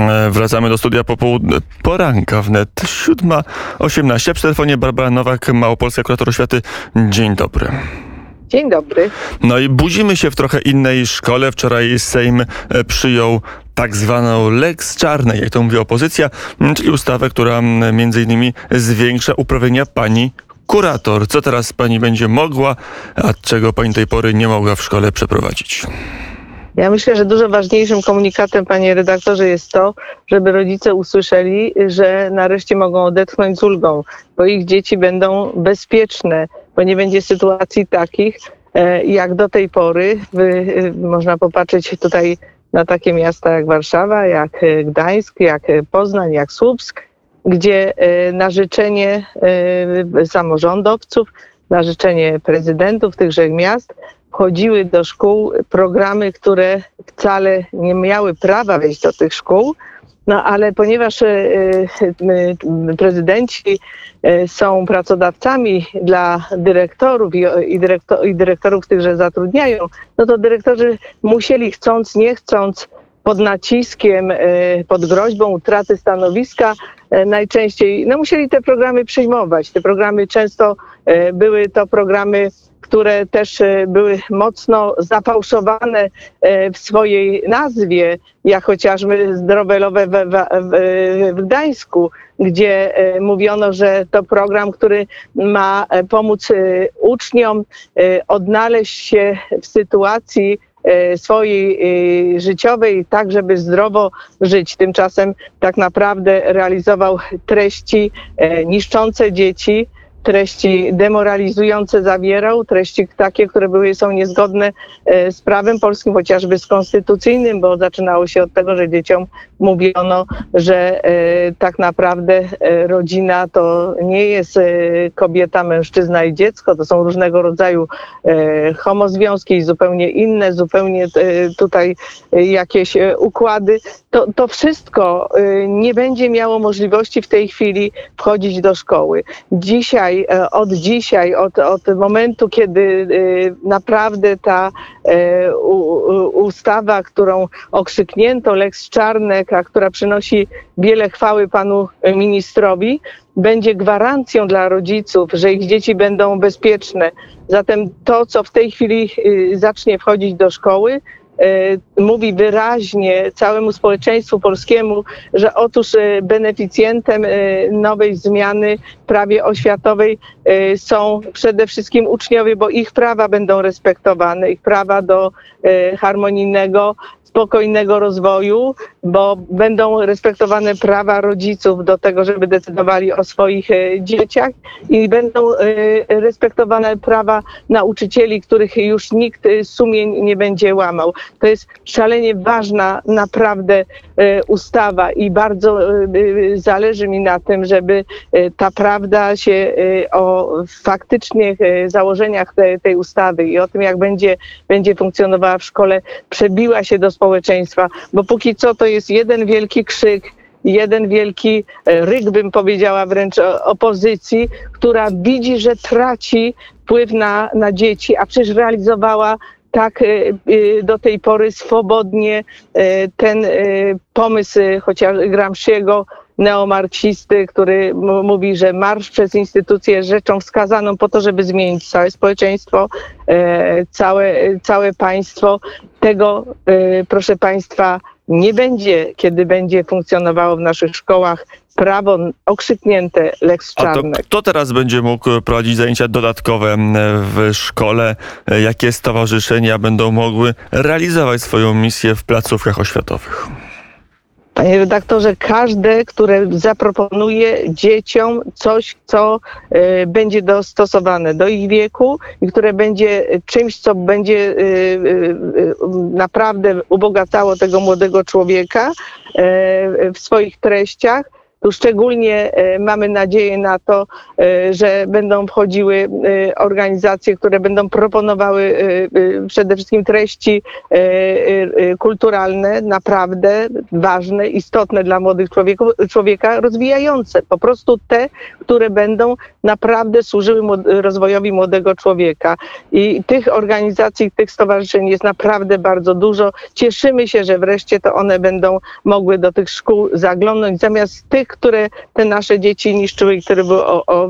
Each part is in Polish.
E, wracamy do studia popołudne. Poranka wnet 7.18. Przy telefonie Barbara Nowak, Małopolska Kurator Oświaty. Dzień dobry. Dzień dobry. No i budzimy się w trochę innej szkole. Wczoraj Sejm e, przyjął tak zwaną Lex Czarnej, jak to mówi opozycja, czyli ustawę, która między innymi zwiększa uprawnienia pani kurator. Co teraz pani będzie mogła, a czego pani tej pory nie mogła w szkole przeprowadzić? Ja myślę, że dużo ważniejszym komunikatem, panie redaktorze, jest to, żeby rodzice usłyszeli, że nareszcie mogą odetchnąć z ulgą, bo ich dzieci będą bezpieczne, bo nie będzie sytuacji takich, e, jak do tej pory. E, można popatrzeć tutaj na takie miasta jak Warszawa, jak e, Gdańsk, jak Poznań, jak Słupsk, gdzie na życzenie samorządowców, na życzenie prezydentów tychże miast wchodziły do szkół programy, które wcale nie miały prawa wejść do tych szkół. No ale ponieważ e, e, prezydenci e, są pracodawcami dla dyrektorów i, dyrektor, i dyrektorów zatrudniają, no to dyrektorzy musieli chcąc, nie chcąc, pod naciskiem, pod groźbą utraty stanowiska, najczęściej no, musieli te programy przyjmować. Te programy często były to programy które też e, były mocno zapałszowane e, w swojej nazwie, jak chociażby zdrowelowe w, w Gdańsku, gdzie e, mówiono, że to program, który ma pomóc uczniom odnaleźć się w sytuacji, swojej życiowej, tak żeby zdrowo żyć. Tymczasem tak naprawdę realizował treści niszczące dzieci, treści demoralizujące zawierał, treści takie, które były, są niezgodne e, z prawem polskim, chociażby z konstytucyjnym, bo zaczynało się od tego, że dzieciom mówiono, że e, tak naprawdę e, rodzina to nie jest kobieta, mężczyzna i dziecko, to są różnego rodzaju homozwiązki i zupełnie inne, zupełnie tutaj jakieś układy. To, to wszystko nie będzie miało możliwości w tej chwili wchodzić do szkoły. Dzisiaj E, od dzisiaj, od, od momentu, kiedy e, naprawdę ta e, ustawa, którą okrzyknięto Lex Czarnek, a która przynosi wiele chwały panu ministrowi, będzie gwarancją dla rodziców, że ich dzieci będą bezpieczne. Zatem to, co w tej chwili zacznie wchodzić do szkoły, mówi wyraźnie całemu społeczeństwu polskiemu, że otóż e, beneficjentem e, nowej zmiany prawie oświatowej są przede wszystkim uczniowie, bo ich prawa będą respektowane, ich prawa do harmonijnego spokojnego rozwoju, bo będą respektowane prawa rodziców do tego, żeby decydowali o swoich e, dzieciach i będą e, respektowane prawa nauczycieli, których już nikt e, sumień nie będzie łamał. To jest szalenie ważna naprawdę ustawa i bardzo zależy mi na tym, żeby ta prawda się o faktycznych założeniach tej ustawy i o tym, jak będzie, będzie funkcjonowała w szkole, przebiła się do społeczeństwa społeczeństwa, bo póki co to jest jeden wielki krzyk, jeden wielki e, ryk, bym powiedziała wręcz opozycji, która widzi, że traci wpływ na, na dzieci, a przecież realizowała tak e, e, do tej pory swobodnie ten pomysł chociaż Gramsciego, neomarksisty, który mówi, że marsz przez instytucje jest rzeczą wskazaną po to, żeby zmienić całe społeczeństwo, całe, całe państwo. Tego, y, proszę Państwa, nie będzie, kiedy będzie funkcjonowało w naszych szkołach prawo okrzyknięte Lex Czarnek. A to kto teraz będzie mógł prowadzić zajęcia dodatkowe w szkole? Jakie stowarzyszenia będą mogły realizować swoją misję w placówkach oświatowych? Panie redaktorze, każde, które zaproponuje dzieciom coś, co y, będzie dostosowane do ich wieku i które będzie czymś, co będzie y, y, naprawdę ubogacało tego młodego człowieka w swoich treściach, Tu szczególnie mamy nadzieję na to, że będą wchodziły organizacje, które będą proponowały przede wszystkim treści kulturalne, naprawdę ważne, istotne dla młodych człowieka, rozwijające. Po prostu te, które będą naprawdę służyły rozwojowi młodego człowieka. I tych organizacji, tych stowarzyszeń jest naprawdę bardzo dużo. Cieszymy się, że wreszcie to one będą mogły do tych szkół zaglądnąć, zamiast tych, które te nasze dzieci niszczyły i które były, o, o,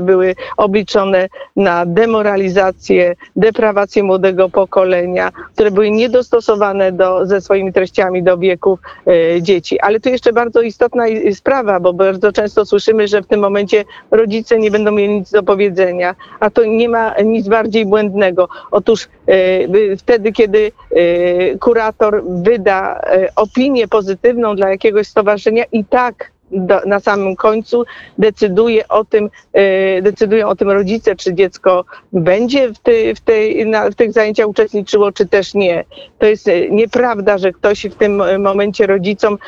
były obliczone na demoralizację, deprawację młodego pokolenia, które były niedostosowane do, ze swoimi treściami do wieków e, dzieci. Ale tu jeszcze bardzo istotna sprawa, bo bardzo często słyszymy, że w tym momencie rodzice nie będą mieli nic do powiedzenia, a to nie ma nic bardziej błędnego. Otóż e, wtedy, kiedy e, kurator wyda opinię pozytywną dla jakiegoś stowarzyszenia i tak do, na samym końcu decyduje o tym, e, decydują o tym rodzice, czy dziecko będzie w, ty, w, tej, na, w tych zajęciach uczestniczyło, czy też nie. To jest e, nieprawda, że ktoś w tym momencie rodzicom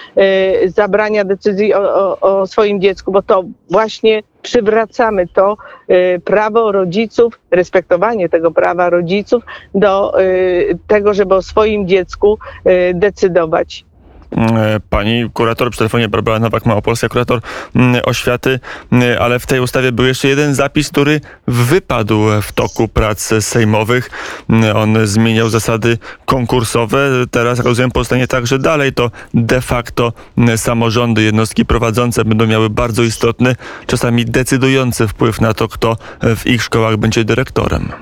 zabrania decyzji o, o, o swoim dziecku, bo to właśnie przywracamy to prawo rodziców, respektowanie tego prawa rodziców do tego, żeby o swoim dziecku decydować. E, pani kurator przy telefonie Barbara Nowak-Małopolska, kurator mm, oświaty, mm, ale w tej ustawie był jeszcze jeden zapis, który wypadł w toku prac sejmowych. Mm, on zmieniał zasady konkursowe. Teraz, rozumiem, pozostanie tak, że dalej to de facto samorządy, jednostki prowadzące będą miały bardzo istotny, czasami decydujący wpływ na to, kto w ich szkołach będzie dyrektorem.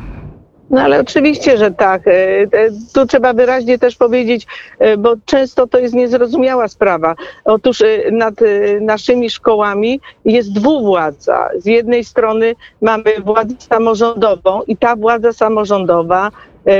No ale oczywiście, że tak. E, e, tu trzeba wyraźnie też powiedzieć, e, bo często to jest niezrozumiała sprawa. Otóż nad naszymi szkołami jest dwuwładza. Z jednej strony mamy władzę samorządową i ta władza samorządowa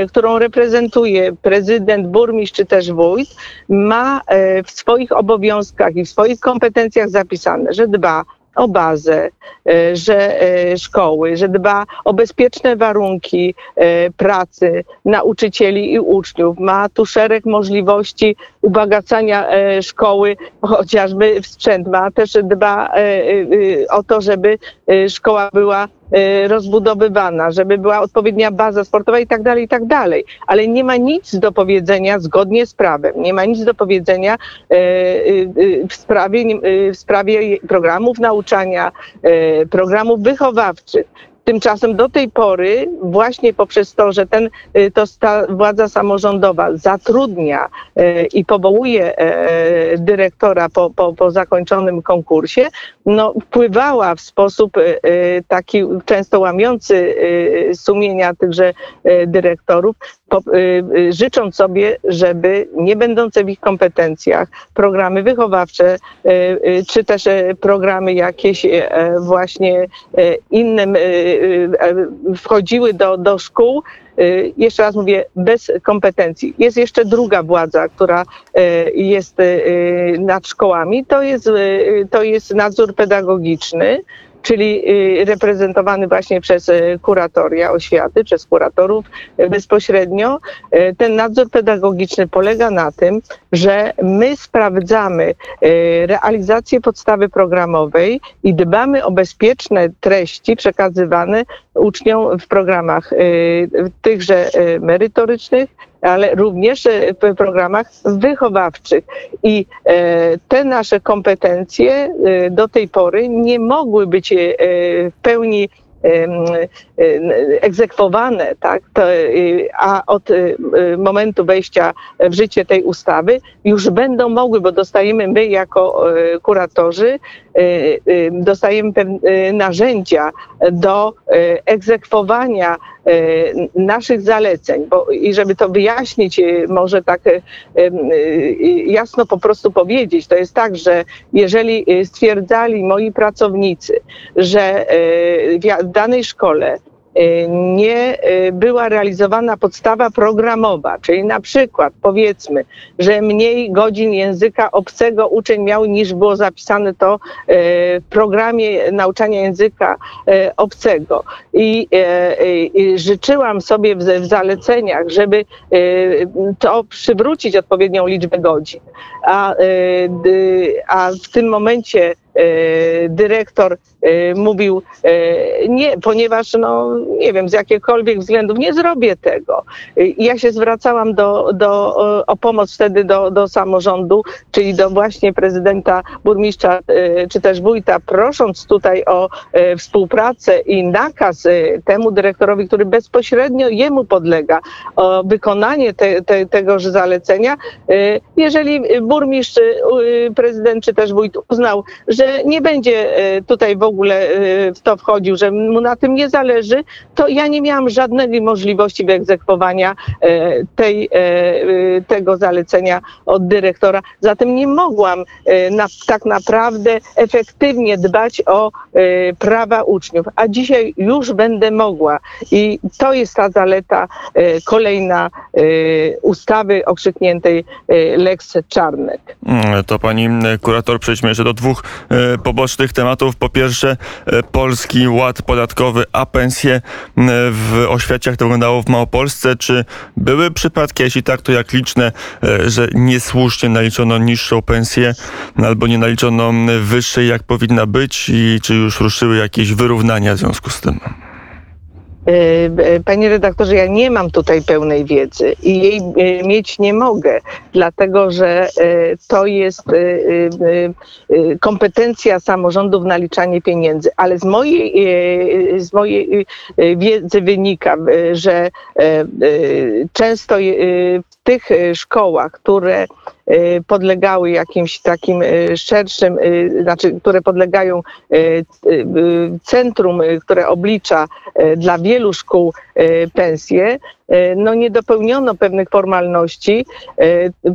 którą reprezentuje prezydent, burmistrz czy też wójt, ma w swoich obowiązkach i w swoich kompetencjach zapisane, że dba o bazę, e, że e, szkoły, że dba o bezpieczne warunki e, pracy nauczycieli i uczniów. Ma tu szereg możliwości ubogacania szkoły, chociażby w sprzęt. Ma też dba o to, żeby szkoła była rozbudowywana, żeby była odpowiednia baza sportowa i tak dalej, i tak dalej. Ale nie ma nic do powiedzenia zgodnie z prawem. Nie ma nic do powiedzenia y, y, w sprawie, w sprawie programów nauczania, programów wychowawczych. Tymczasem do tej pory, właśnie poprzez to, że ten, y, to ta władza samorządowa zatrudnia y, i powołuje y, dyrektora po, po, po zakończonym konkursie, no, wpływała w sposób taki często łamiący sumienia tychże dyrektorów, życząc sobie, żeby nie będące w ich kompetencjach programy wychowawcze, czy też programy jakieś właśnie inne Y, y, wchodziły do, do szkół, y, jeszcze raz mówię, bez kompetencji. Jest jeszcze druga władza, która jest nad szkołami, to jest, to jest nadzór pedagogiczny czyli y, reprezentowany właśnie przez y, kuratoria oświaty, przez kuratorów y, bezpośrednio. Ten nadzór pedagogiczny polega na tym, że my sprawdzamy realizację podstawy programowej i dbamy o bezpieczne treści przekazywane uczniom w programach tychże merytorycznych, ale również e, w programach wychowawczych. I e, te nasze kompetencje e, do tej pory nie mogły być w pełni egzekwowane, tak, to, a od momentu wejścia w życie tej ustawy już będą mogły, bo dostajemy my jako kuratorzy, dostajemy narzędzia do egzekwowania naszych zaleceń, bo i żeby to wyjaśnić, może tak jasno po prostu powiedzieć, to jest tak, że jeżeli stwierdzali moi pracownicy, że w danej szkole y, nie y, była realizowana podstawa programowa, czyli na przykład powiedzmy, że mniej godzin języka obcego uczeń miał niż było zapisane to y, w programie nauczania języka obcego. I, życzyłam sobie w, zaleceniach, żeby to przywrócić odpowiednią liczbę godzin. A, a w tym momencie dyrektor mówił nie, ponieważ no nie wiem, z jakiekolwiek względów nie zrobię tego. Ja się zwracałam do, do, o pomoc wtedy do, do samorządu, czyli do właśnie prezydenta, burmistrza czy też wójta, prosząc tutaj o współpracę i nakaz temu dyrektorowi, który bezpośrednio jemu podlega, o wykonanie te, te, tegoż zalecenia. Jeżeli burmistrz, prezydent czy też wójt uznał, że nie będzie tutaj w ogóle w to wchodził, że mu na tym nie zależy, to ja nie miałam żadnej możliwości wyegzekwowania tej, tego zalecenia od dyrektora. Zatem nie mogłam na, tak naprawdę efektywnie dbać o prawa uczniów, a dzisiaj już będę mogła. I to jest ta zaleta kolejna ustawy okrzykniętej Lex Czarnek. Mm, to pani kurator, przejdźmy jeszcze do dwóch pobocznych tematów. Po pierwsze, Polski Ład Podatkowy, a pensje w oświacie, jak to wyglądało w Małopolsce. Czy były przypadki, jeśli tak, to jak liczne, że niesłusznie naliczono niższą pensję albo nie naliczono wyższej, jak powinna być i czy już ruszyły jakieś wyrównania w związku z tym? Panie redaktorze, ja nie mam tutaj pełnej wiedzy i jej mieć nie mogę, dlatego że to jest kompetencja samorządów naliczanie pieniędzy, ale z mojej, z mojej wiedzy wynika, że często w tych szkołach, które podlegały jakimś takim szerszym, znaczy, które podlegają centrum, które oblicza dla wielu szkół pensje, no nie dopełniono pewnych formalności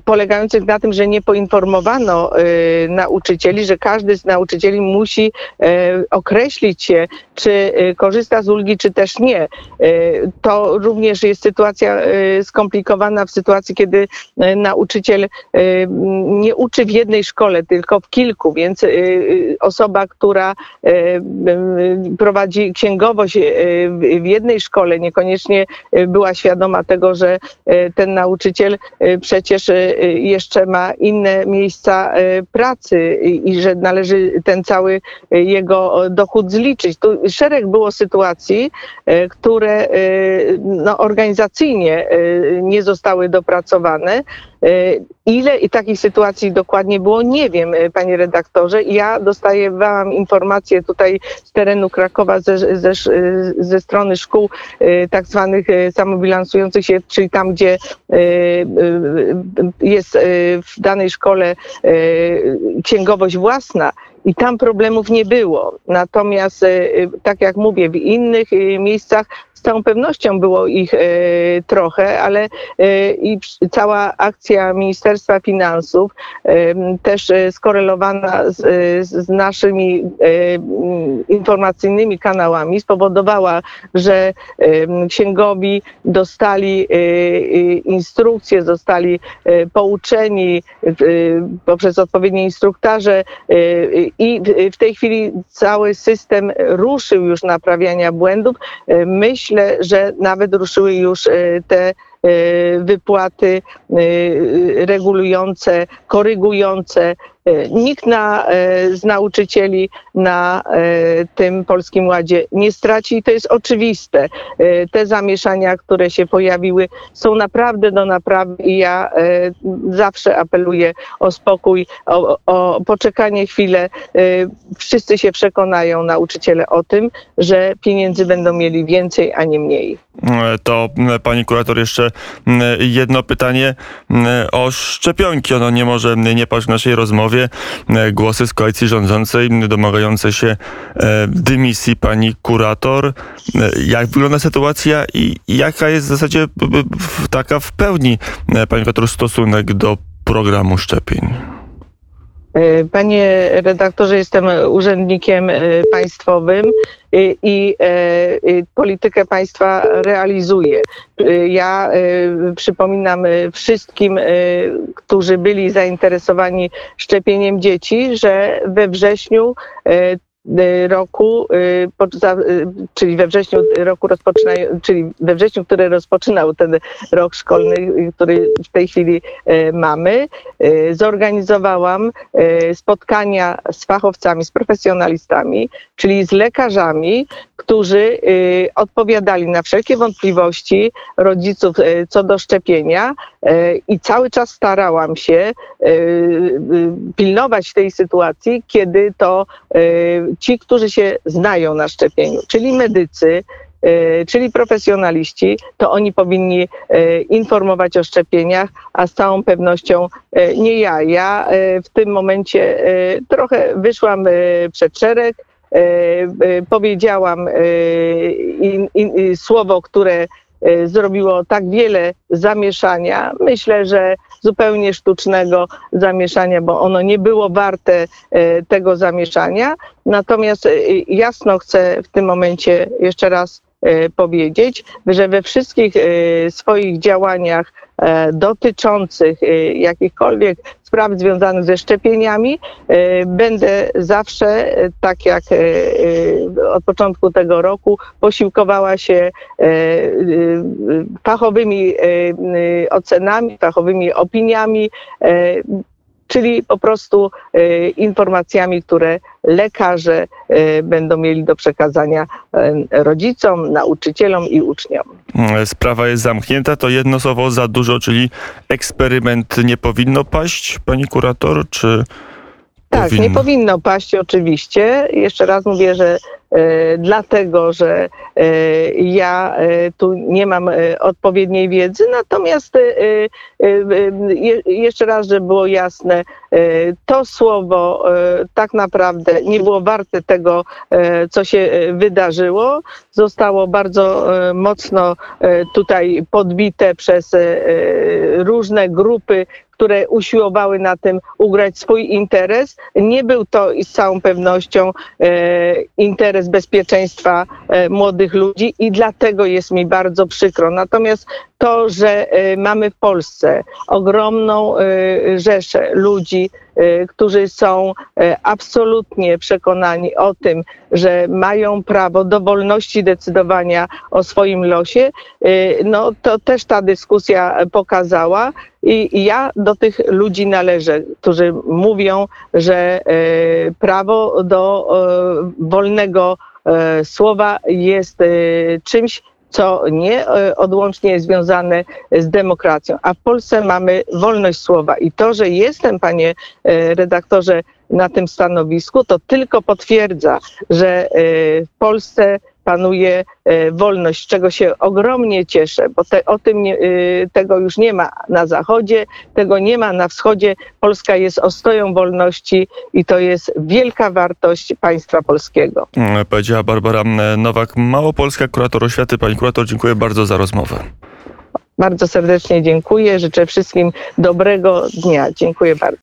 polegających na tym, że nie poinformowano nauczycieli, że każdy z nauczycieli musi określić się, czy korzysta z ulgi, czy też nie. To również jest sytuacja skomplikowana w sytuacji, kiedy nauczyciel nie uczy w jednej szkole, tylko w kilku, więc osoba, która prowadzi księgowość w jednej szkole, niekoniecznie była świadoma tego, że ten nauczyciel przecież jeszcze ma inne miejsca pracy i że należy ten cały jego dochód zliczyć. Tu szereg było sytuacji, które no, organizacyjnie nie zostały dopracowane. Ile i takich sytuacji dokładnie było, nie wiem, panie redaktorze. Ja dostawałam informacje tutaj z terenu Krakowa ze, ze, ze strony szkół tak zwanych samobilansujących się, czyli tam, gdzie jest w danej szkole księgowość własna i tam problemów nie było. Natomiast, tak jak mówię, w innych miejscach całą pewnością było ich trochę, ale i cała akcja Ministerstwa Finansów też skorelowana z, z naszymi informacyjnymi kanałami spowodowała, że księgowi dostali instrukcje, zostali pouczeni poprzez odpowiednie instruktaże i w tej chwili cały system ruszył już naprawiania błędów. Myślę, że nawet ruszyły już te wypłaty regulujące, korygujące. Nikt na, z nauczycieli na tym Polskim Ładzie nie straci i to jest oczywiste. Te zamieszania, które się pojawiły są naprawdę do naprawy i ja zawsze apeluję o spokój, o, o poczekanie chwilę. Wszyscy się przekonają, nauczyciele, o tym, że pieniędzy będą mieli więcej, a nie mniej. To pani kurator jeszcze jedno pytanie o szczepionki. Ono nie może nie paść w naszej rozmowie. Głosy z koalicji rządzącej domagające się dymisji pani kurator. Jak wygląda sytuacja i jaka jest w zasadzie taka w pełni pani kurator stosunek do programu szczepień? Panie redaktorze, jestem urzędnikiem państwowym i politykę państwa realizuję. Ja przypominam wszystkim, którzy byli zainteresowani szczepieniem dzieci, że we wrześniu roku, y, po- za- y, czyli we wrześniu roku czyli we wrześniu, który rozpoczynał ten rok szkolny, y, który w tej chwili y, mamy, y, zorganizowałam y, spotkania z fachowcami, z profesjonalistami, czyli z lekarzami, którzy y, odpowiadali na wszelkie wątpliwości rodziców y, co do szczepienia y, i cały czas starałam się y, y, pilnować tej sytuacji, kiedy to y, ci, którzy się znają na szczepieniu, czyli medycy, y, czyli profesjonaliści, to oni powinni y, informować o szczepieniach, a z całą pewnością y, nie ja. Ja w tym momencie trochę wyszłam przed szereg, powiedziałam słowo, które zrobiło tak wiele zamieszania. Myślę, że zupełnie sztucznego zamieszania, bo ono nie było warte e, tego zamieszania. Natomiast e, jasno chcę w tym momencie jeszcze raz powiedzieć, że we wszystkich swoich działaniach dotyczących e, jakichkolwiek spraw związanych ze szczepieniami, e, będę zawsze, e, tak jak e, e, od początku tego roku, posiłkowała się e, e, fachowymi e, e, ocenami, fachowymi opiniami, e, czyli po prostu e, informacjami, które lekarze e, będą mieli do przekazania e, rodzicom, nauczycielom i uczniom. Mm, Sprawa jest zamknięta, to jedno słowo za dużo, czyli eksperyment nie powinno paść, pani kurator, czy Tak, nie powinno paść oczywiście. Jeszcze raz mówię, że e, dlatego, że e, ja e, tu nie mam e, odpowiedniej wiedzy, natomiast e, e, je, jeszcze raz, żeby było jasne, to słowo tak naprawdę nie było warte tego, co się wydarzyło. Zostało bardzo mocno tutaj podbite przez różne grupy, które usiłowały na tym ugrać swój interes. Nie był to z całą pewnością e, interes bezpieczeństwa e, młodych ludzi i dlatego jest mi bardzo przykro. Natomiast to, że e, mamy w Polsce ogromną e, rzeszę ludzi, e, którzy są absolutnie przekonani o tym, że mają prawo do wolności decydowania o swoim losie, no to też ta dyskusja pokazała. I ja do tych ludzi należę, którzy mówią, że prawo do wolnego słowa jest czymś, co nie e, odłącznie jest związane z demokracją. A w Polsce mamy wolność słowa. I to, że jestem, panie e, redaktorze, na tym stanowisku, to tylko potwierdza, że e, w Polsce panuje e, wolność, z czego się ogromnie cieszę, bo te, o tym nie, e, tego już nie ma na zachodzie, tego nie ma na wschodzie. Polska jest ostoją wolności i to jest wielka wartość państwa polskiego. Mm, Powiedziała Barbara mm, Nowak, Małopolska, kurator oświaty. Pani kurator, dziękuję bardzo za rozmowę. Bardzo serdecznie dziękuję. Życzę wszystkim dobrego dnia. Dziękuję bardzo.